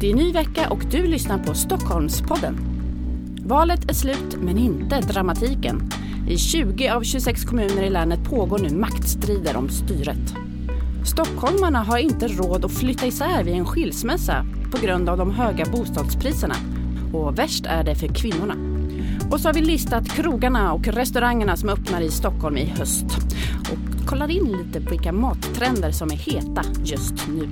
Det är ny vecka och du lyssnar på Stockholmspodden. Valet är slut, men inte dramatiken. I 20 av 26 kommuner i länet pågår nu maktstrider om styret. Stockholmarna har inte råd att flytta isär vid en skilsmässa på grund av de höga bostadspriserna. Och värst är det för kvinnorna. Och så har vi listat krogarna och restaurangerna som öppnar i Stockholm i höst. Och kollar in lite på vilka mattrender som är heta just nu.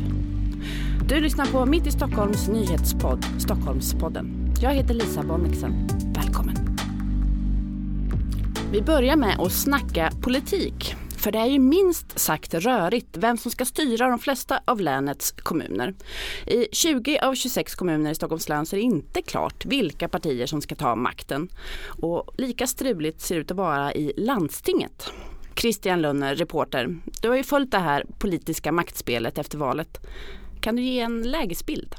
Du lyssnar på Mitt i Stockholms nyhetspodd Stockholmspodden. Jag heter Lisa Bonnexen. Välkommen! Vi börjar med att snacka politik. För det är ju minst sagt rörigt vem som ska styra de flesta av länets kommuner. I 20 av 26 kommuner i Stockholms län så är det inte klart vilka partier som ska ta makten. Och lika struligt ser det ut att vara i landstinget. Christian Lönner, reporter. Du har ju följt det här politiska maktspelet efter valet. Kan du ge en lägesbild?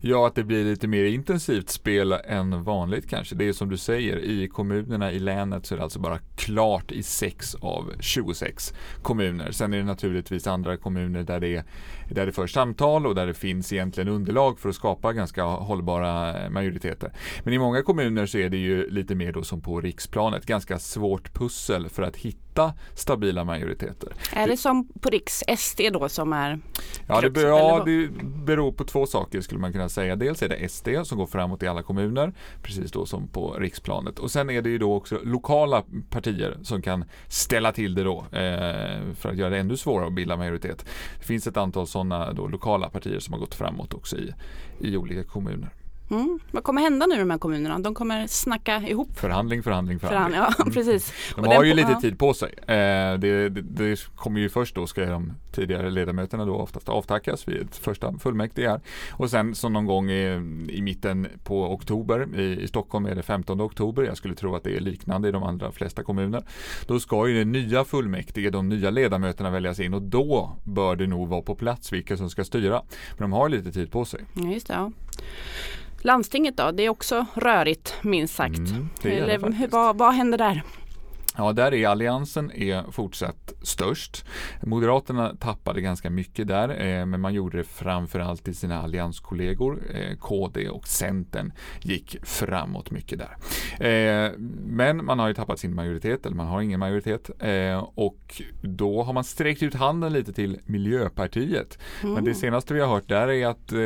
Ja, att det blir lite mer intensivt spel än vanligt kanske. Det är som du säger, i kommunerna i länet så är det alltså bara klart i 6 av 26 kommuner. Sen är det naturligtvis andra kommuner där det, där det förs samtal och där det finns egentligen underlag för att skapa ganska hållbara eh, majoriteter. Men i många kommuner så är det ju lite mer då som på riksplanet, ganska svårt pussel för att hitta stabila majoriteter. Är det som på riks SD då som är Ja, det, beror, ja, det beror på två saker skulle man kunna säga. Dels är det SD som går framåt i alla kommuner, precis då som på riksplanet. Och sen är det ju då också lokala partier som kan ställa till det då eh, för att göra det ännu svårare att bilda majoritet. Det finns ett antal sådana lokala partier som har gått framåt också i, i olika kommuner. Mm. Vad kommer hända nu i de här kommunerna? De kommer snacka ihop? Förhandling, förhandling, förhandling. Förhand, ja, mm. precis. De har ju lite tid på sig. Eh, det, det, det, kommer ju först då ska de tidigare ledamöterna då oftast avtackas vid ett första fullmäktige här. Och sen så någon gång i, i mitten på oktober i, i, Stockholm är det 15 oktober. Jag skulle tro att det är liknande i de andra flesta kommuner. Då ska ju det nya fullmäktige, de nya ledamöterna väljas in och då bör det nog vara på plats vilka som ska styra. Men de har lite tid på sig. Ja, just det, ja. Landstinget då, det är också rörigt minst sagt. Mm, Eller, hur, vad, vad händer där? Ja, där är Alliansen är fortsatt störst. Moderaterna tappade ganska mycket där, eh, men man gjorde det framförallt i sina allianskollegor. Eh, KD och Centern gick framåt mycket där. Eh, men man har ju tappat sin majoritet, eller man har ingen majoritet. Eh, och då har man sträckt ut handen lite till Miljöpartiet. Mm. Men det senaste vi har hört där är att eh,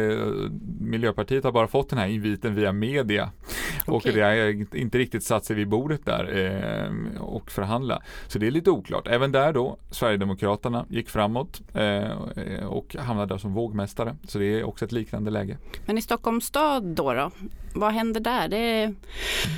Miljöpartiet har bara fått den här inviten via media. Okay. Och det har inte riktigt satt sig vid bordet där eh, och förhandla. Så det är lite oklart. Även där då, Sverigedemokraterna gick framåt eh, och hamnade där som vågmästare. Så det är också ett liknande läge. Men i Stockholms stad då? då? Vad händer där? Det är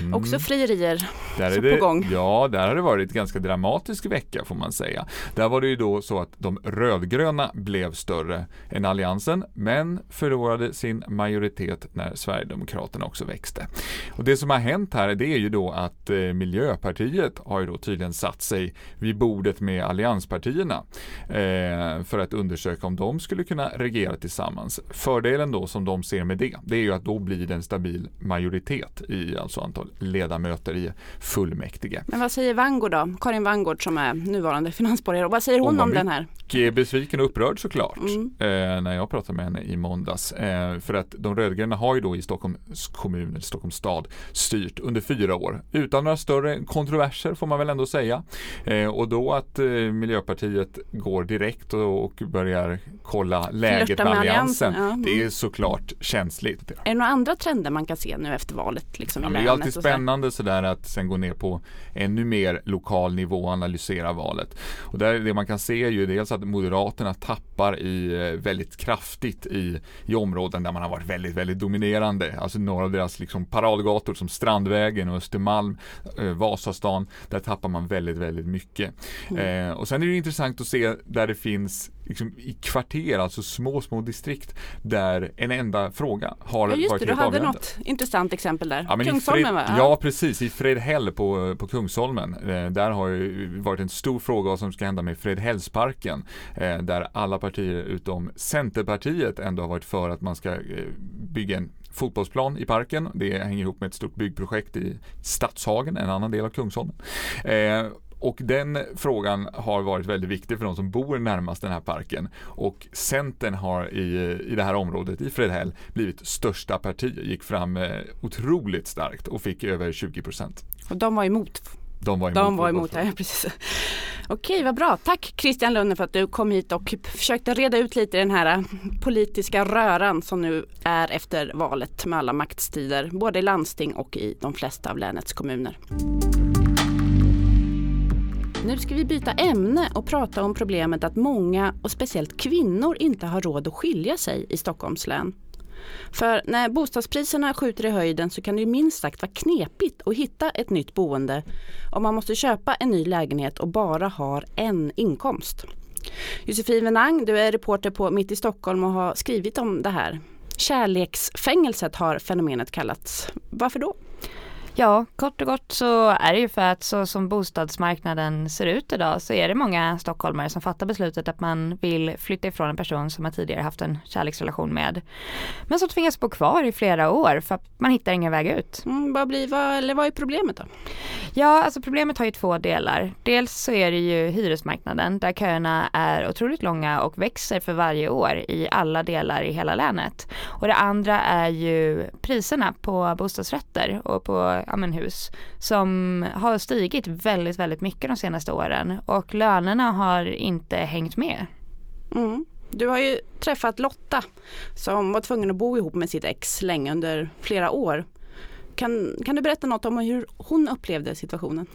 mm. också frierier där är det, på gång. Ja, där har det varit ganska dramatisk vecka får man säga. Där var det ju då så att de rödgröna blev större än Alliansen men förlorade sin majoritet när Sverigedemokraterna också växte. Och det som har hänt här det är ju då att eh, Miljöpartiet har ju då tydligen satt sig vid bordet med allianspartierna eh, för att undersöka om de skulle kunna regera tillsammans. Fördelen då som de ser med det, det är ju att då blir det en stabil majoritet i alltså antal ledamöter i fullmäktige. Men vad säger Vangård då? Karin Vangård som är nuvarande finansborgare. Vad säger hon, hon om den här? Mycket besviken och upprörd såklart mm. eh, när jag pratade med henne i måndags. Eh, för att de rödgröna har ju då i Stockholms kommun, Stockholms stad, styrt under fyra år utan några större kontroverser får man väl ändå säga. Eh, och då att eh, Miljöpartiet går direkt och, och börjar kolla läget Flirta med alliansen. Ja. Det är såklart känsligt. Är det några andra trender man kan se nu efter valet? Liksom, ja, det är alltid spännande så sådär att sen gå ner på ännu mer lokal nivå och analysera valet. Och där, det man kan se är ju dels att Moderaterna tappar i eh, väldigt kraftigt i, i områden där man har varit väldigt, väldigt dominerande. Alltså några av deras liksom paradgator som Strandvägen och Östermalm, eh, Vasastan, där tappar man väldigt, väldigt mycket. Mm. Eh, och sen är det intressant att se där det finns liksom, i kvarter, alltså små, små distrikt där en enda fråga har ja, just varit det, helt du hade något intressant exempel där. Ja, Kungsholmen va? Ja, precis. I Fredhäll på, på Kungsholmen. Eh, där har ju varit en stor fråga vad som ska hända med Fredhällsparken. Eh, där alla partier utom Centerpartiet ändå har varit för att man ska eh, bygga en fotbollsplan i parken. Det hänger ihop med ett stort byggprojekt i Stadshagen, en annan del av Kungsholmen. Och den frågan har varit väldigt viktig för de som bor närmast den här parken. Och Centern har i, i det här området, i Fredhäll, blivit största parti, gick fram eh, otroligt starkt och fick över 20 procent. Och de var emot de var emot. De var emot, ja, precis. Okej, vad bra. Tack Christian Lunde för att du kom hit och försökte reda ut lite den här politiska röran som nu är efter valet med alla maktstider, både i landsting och i de flesta av länets kommuner. Nu ska vi byta ämne och prata om problemet att många och speciellt kvinnor inte har råd att skilja sig i Stockholms län. För när bostadspriserna skjuter i höjden så kan det ju minst sagt vara knepigt att hitta ett nytt boende om man måste köpa en ny lägenhet och bara har en inkomst. Josefin Venang, du är reporter på Mitt i Stockholm och har skrivit om det här. Kärleksfängelset har fenomenet kallats. Varför då? Ja, kort och gott så är det ju för att så som bostadsmarknaden ser ut idag så är det många stockholmare som fattar beslutet att man vill flytta ifrån en person som man tidigare haft en kärleksrelation med. Men som tvingas bo kvar i flera år för att man hittar ingen väg ut. Mm, vad, blir, vad, eller vad är problemet då? Ja, alltså problemet har ju två delar. Dels så är det ju hyresmarknaden där köerna är otroligt långa och växer för varje år i alla delar i hela länet. Och det andra är ju priserna på bostadsrätter och på ja, men hus som har stigit väldigt, väldigt mycket de senaste åren och lönerna har inte hängt med. Mm. Du har ju träffat Lotta som var tvungen att bo ihop med sitt ex länge under flera år. Kan, kan du berätta något om hur hon upplevde situationen?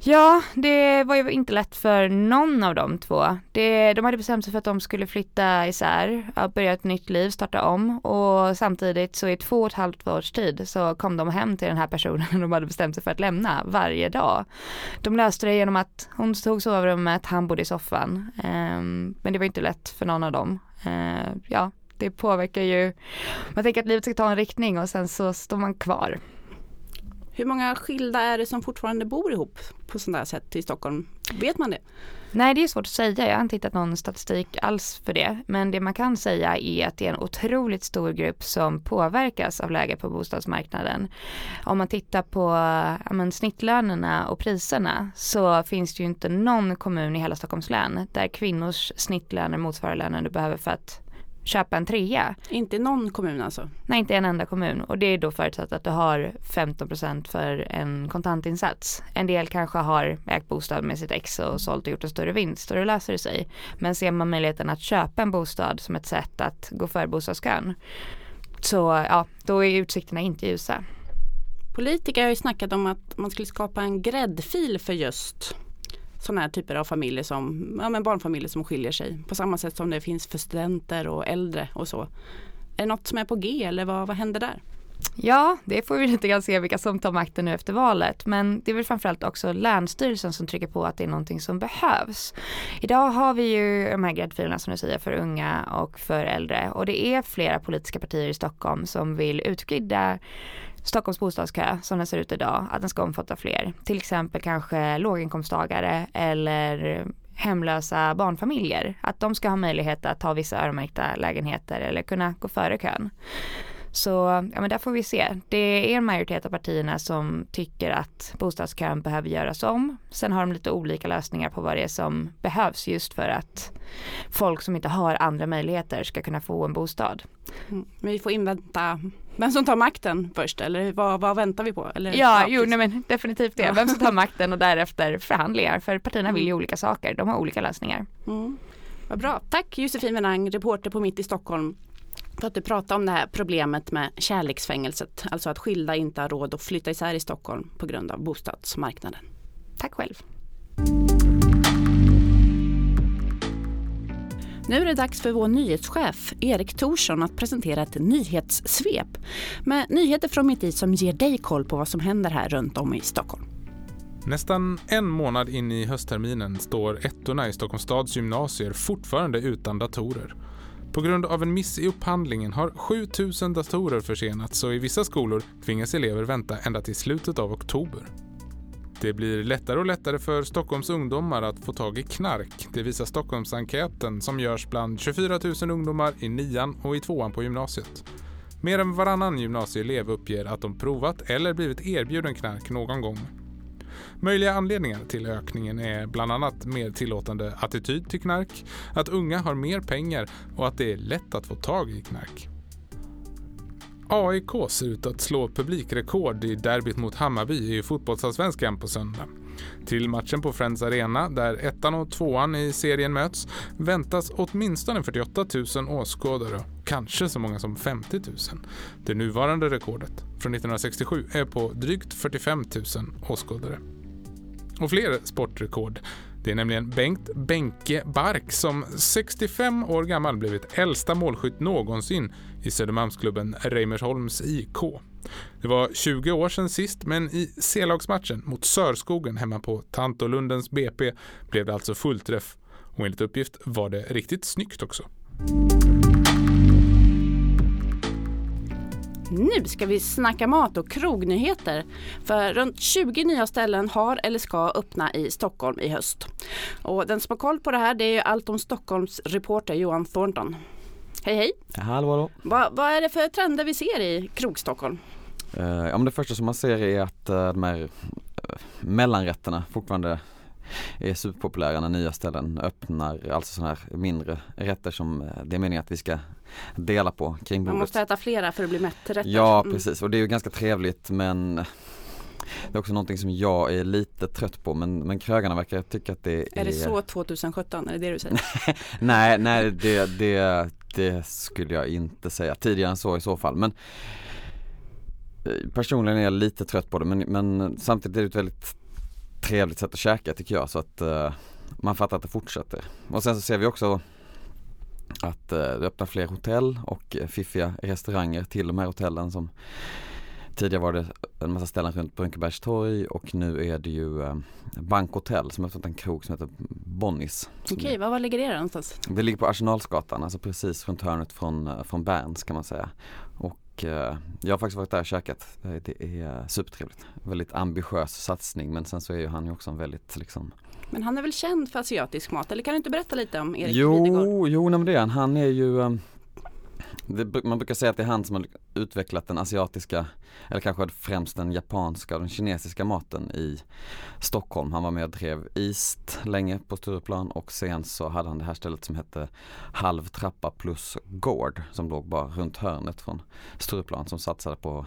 Ja, det var ju inte lätt för någon av de två. Det, de hade bestämt sig för att de skulle flytta isär, börja ett nytt liv, starta om och samtidigt så i två och ett halvt års tid så kom de hem till den här personen de hade bestämt sig för att lämna varje dag. De löste det genom att hon tog sovrummet, han bodde i soffan. Ehm, men det var inte lätt för någon av dem. Ehm, ja, det påverkar ju, man tänker att livet ska ta en riktning och sen så står man kvar. Hur många skilda är det som fortfarande bor ihop på sådant här sätt i Stockholm? Vet man det? Nej det är svårt att säga, jag har inte hittat någon statistik alls för det. Men det man kan säga är att det är en otroligt stor grupp som påverkas av läget på bostadsmarknaden. Om man tittar på ja, men, snittlönerna och priserna så finns det ju inte någon kommun i hela Stockholms län där kvinnors snittlöner motsvarar lönen du behöver för att köpa en trea. Inte i någon kommun alltså? Nej, inte en enda kommun och det är då förutsatt att du har 15% för en kontantinsats. En del kanske har ägt bostad med sitt ex och sålt och gjort en större vinst och då löser det sig. Men ser man möjligheten att köpa en bostad som ett sätt att gå för bostadskön så ja, då är utsikterna inte ljusa. Politiker har ju snackat om att man skulle skapa en gräddfil för just sådana här typer av familjer som ja, men barnfamiljer som skiljer sig. På samma sätt som det finns för studenter och äldre och så. Är det något som är på G eller vad, vad händer där? Ja, det får vi lite grann se vilka som tar makten nu efter valet. Men det är väl framförallt också Länsstyrelsen som trycker på att det är någonting som behövs. Idag har vi ju de här gräddfilerna som du säger för unga och för äldre och det är flera politiska partier i Stockholm som vill utvidga Stockholms bostadskö som den ser ut idag, att den ska omfatta fler. Till exempel kanske låginkomsttagare eller hemlösa barnfamiljer. Att de ska ha möjlighet att ta vissa öronmärkta lägenheter eller kunna gå före kön. Så ja, men där får vi se. Det är en majoritet av partierna som tycker att bostadskön behöver göras om. Sen har de lite olika lösningar på vad det är som behövs just för att folk som inte har andra möjligheter ska kunna få en bostad. Mm. Men vi får invänta vem som tar makten först eller vad, vad väntar vi på? Eller, ja, ja jo nej, men definitivt det. Vem som tar makten och därefter förhandlingar för partierna vill ju mm. olika saker. De har olika lösningar. Mm. Vad bra. Tack Josefin Wenang, reporter på Mitt i Stockholm för att du pratade om det här problemet med kärleksfängelset, alltså att skilda inte har råd att flytta isär i Stockholm på grund av bostadsmarknaden. Tack själv. Nu är det dags för vår nyhetschef Erik Thorsson att presentera ett nyhetssvep med nyheter från mitt i som ger dig koll på vad som händer här runt om i Stockholm. Nästan en månad in i höstterminen står ettorna i Stockholms stads gymnasier fortfarande utan datorer. På grund av en miss i upphandlingen har 7000 datorer försenats och i vissa skolor tvingas elever vänta ända till slutet av oktober. Det blir lättare och lättare för Stockholms ungdomar att få tag i knark. Det visar Stockholmsenkäten som görs bland 24 000 ungdomar i nian och i tvåan på gymnasiet. Mer än varannan gymnasieelev uppger att de provat eller blivit erbjuden knark någon gång. Möjliga anledningar till ökningen är bland annat mer tillåtande attityd till knark, att unga har mer pengar och att det är lätt att få tag i knark. AIK ser ut att slå publikrekord i derbyt mot Hammarby i fotbollsallsvenskan på söndag. Till matchen på Friends Arena, där ettan och tvåan i serien möts, väntas åtminstone 48 000 åskådare, kanske så många som 50 000. Det nuvarande rekordet, från 1967, är på drygt 45 000 åskådare. Och fler sportrekord det är nämligen Bengt Benke Bark som 65 år gammal blivit äldsta målskytt någonsin i Södermalmsklubben Reimersholms IK. Det var 20 år sedan sist, men i C-lagsmatchen mot Sörskogen hemma på Tantolundens BP blev det alltså fullträff. Och enligt uppgift var det riktigt snyggt också. Nu ska vi snacka mat och krognyheter. För runt 20 nya ställen har eller ska öppna i Stockholm i höst. Och den som har koll på det här det är Allt om Stockholms reporter Johan Thornton. Hej hej! Hallå hallå! Va, vad är det för trender vi ser i Krog-Stockholm? Uh, ja men det första som man ser är att uh, de här uh, mellanrätterna fortfarande är superpopulära när nya ställen öppnar, alltså sådana här mindre rätter som det är meningen att vi ska dela på kring bordet. Man måste äta flera för att bli mätt rätter. Ja mm. precis och det är ju ganska trevligt men det är också någonting som jag är lite trött på men, men krögarna verkar tycka att det är Är det så 2017? Är det det du säger? nej, nej det, det, det skulle jag inte säga. Tidigare än så i så fall men Personligen är jag lite trött på det men, men samtidigt är det ett väldigt trevligt sätt att käka tycker jag så att uh, man fattar att det fortsätter. Och sen så ser vi också att uh, det öppnar fler hotell och fiffiga restauranger till de här hotellen som Tidigare var det en massa ställen runt Brunkebergs torg och nu är det ju eh, Bankhotell som öppnat en krog som heter Bonnis. Okej, okay, var, var ligger det någonstans? Det ligger på Arsenalsgatan, alltså precis runt hörnet från, från Berns kan man säga. Och eh, jag har faktiskt varit där och käkat. Det är supertrevligt. Väldigt ambitiös satsning men sen så är ju han ju också en väldigt liksom men han är väl känd för asiatisk mat eller kan du inte berätta lite om Erik Jo, Lidegård? jo nej, men det är han. Han är ju um, det, man brukar säga att det är han som har utvecklat den asiatiska, eller kanske främst den japanska och den kinesiska maten i Stockholm. Han var med och drev East länge på Stureplan och sen så hade han det här stället som hette Halv trappa plus gård som låg bara runt hörnet från Stureplan som satsade på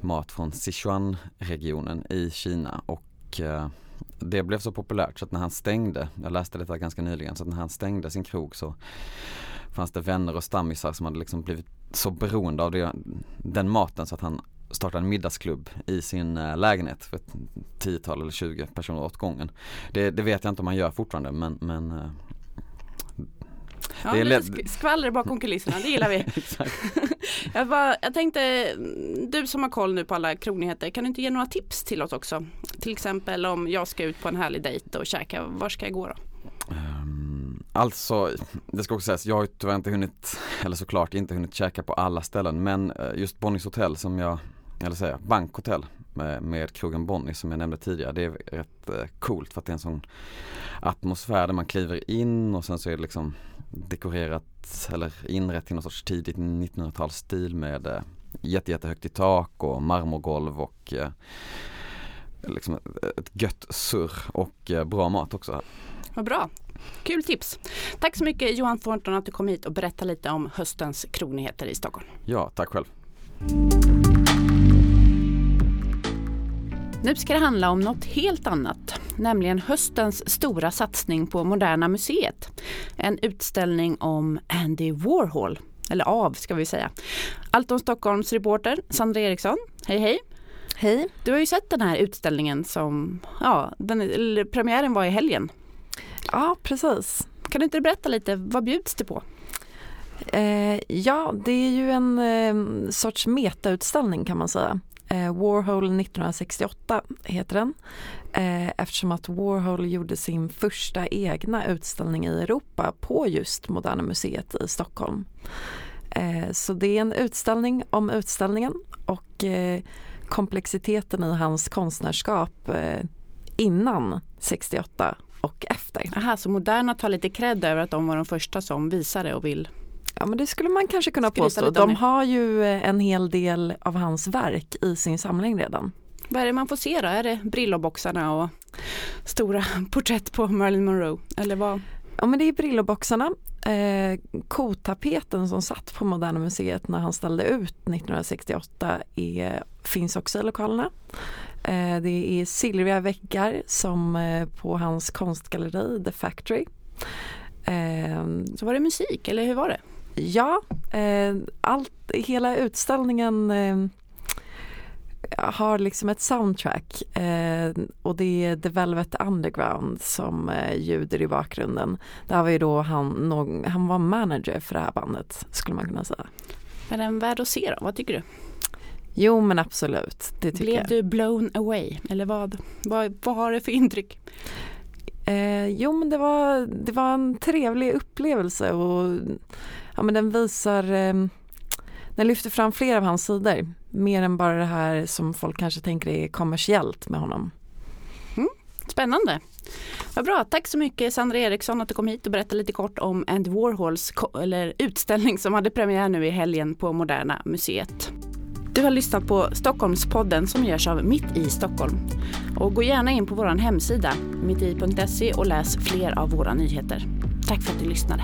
mat från Sichuan-regionen i Kina och eh, det blev så populärt så att när han stängde, jag läste detta ganska nyligen, så att när han stängde sin krog så fanns det vänner och stammisar som hade liksom blivit så beroende av det, den maten så att han startade en middagsklubb i sin äh, lägenhet för ett tiotal eller tjugo personer åt gången. Det, det, vet jag inte om man gör fortfarande men, men äh, Ja, det är skvaller bakom kulisserna, det gillar vi. jag, bara, jag tänkte, du som har koll nu på alla krognyheter, kan du inte ge några tips till oss också? Till exempel om jag ska ut på en härlig dejt och käka, var ska jag gå då? Um, alltså, det ska också sägas, jag har tyvärr inte hunnit, eller såklart inte hunnit käka på alla ställen men eh, just Bonnies hotell som jag, eller säga, bankhotell med, med krogen Bonnie som jag nämnde tidigare. Det är rätt eh, coolt för att det är en sån atmosfär där man kliver in och sen så är det liksom dekorerat eller inrett i någon sorts tidigt 1900-talsstil med jätte, jättehögt i tak och marmorgolv och liksom ett gött surr och bra mat också. Vad bra. Kul tips. Tack så mycket Johan Thornton att du kom hit och berättade lite om höstens krognyheter i Stockholm. Ja, tack själv. Nu ska det handla om något helt annat, nämligen höstens stora satsning på Moderna Museet. En utställning om Andy Warhol, eller av ska vi säga. Allt om Stockholms reporter Sandra Eriksson, hej hej! Hej! Du har ju sett den här utställningen som, ja, den, premiären var i helgen. Ja, precis. Kan du inte berätta lite, vad bjuds det på? Eh, ja, det är ju en eh, sorts metautställning kan man säga. Eh, Warhol 1968 heter den. Eh, eftersom att Warhol gjorde sin första egna utställning i Europa på just Moderna Museet i Stockholm. Eh, så det är en utställning om utställningen och eh, komplexiteten i hans konstnärskap eh, innan 68 och efter. Aha, så Moderna tar lite cred över att de var de första som visade och vill Ja men det skulle man kanske kunna påstå. De har ju eh, en hel del av hans verk i sin samling redan. Vad är det man får se då? Är det Brilloboxarna och stora porträtt på Marilyn Monroe? Eller vad? Ja men det är Brilloboxarna. Eh, kotapeten som satt på Moderna Museet när han ställde ut 1968 är, finns också i lokalerna. Eh, det är silvriga väggar som eh, på hans konstgalleri The Factory. Eh, Så var det musik eller hur var det? Ja, allt, hela utställningen har liksom ett soundtrack och det är The Velvet Underground som ljuder i bakgrunden. Där var ju då han, han var manager för det här bandet skulle man kunna säga. Är den värd att se då? Vad tycker du? Jo men absolut, det tycker Blev jag. du blown away? Eller vad, vad, vad har du för intryck? Eh, jo men det var, det var en trevlig upplevelse och ja, men den visar eh, den lyfter fram flera av hans sidor. Mer än bara det här som folk kanske tänker är kommersiellt med honom. Spännande. Vad bra, tack så mycket Sandra Eriksson att du kom hit och berättade lite kort om Andy Warhols eller utställning som hade premiär nu i helgen på Moderna Museet. Du har lyssnat på Stockholmspodden som görs av Mitt i Stockholm. Och gå gärna in på vår hemsida mitti.se och läs fler av våra nyheter. Tack för att du lyssnade.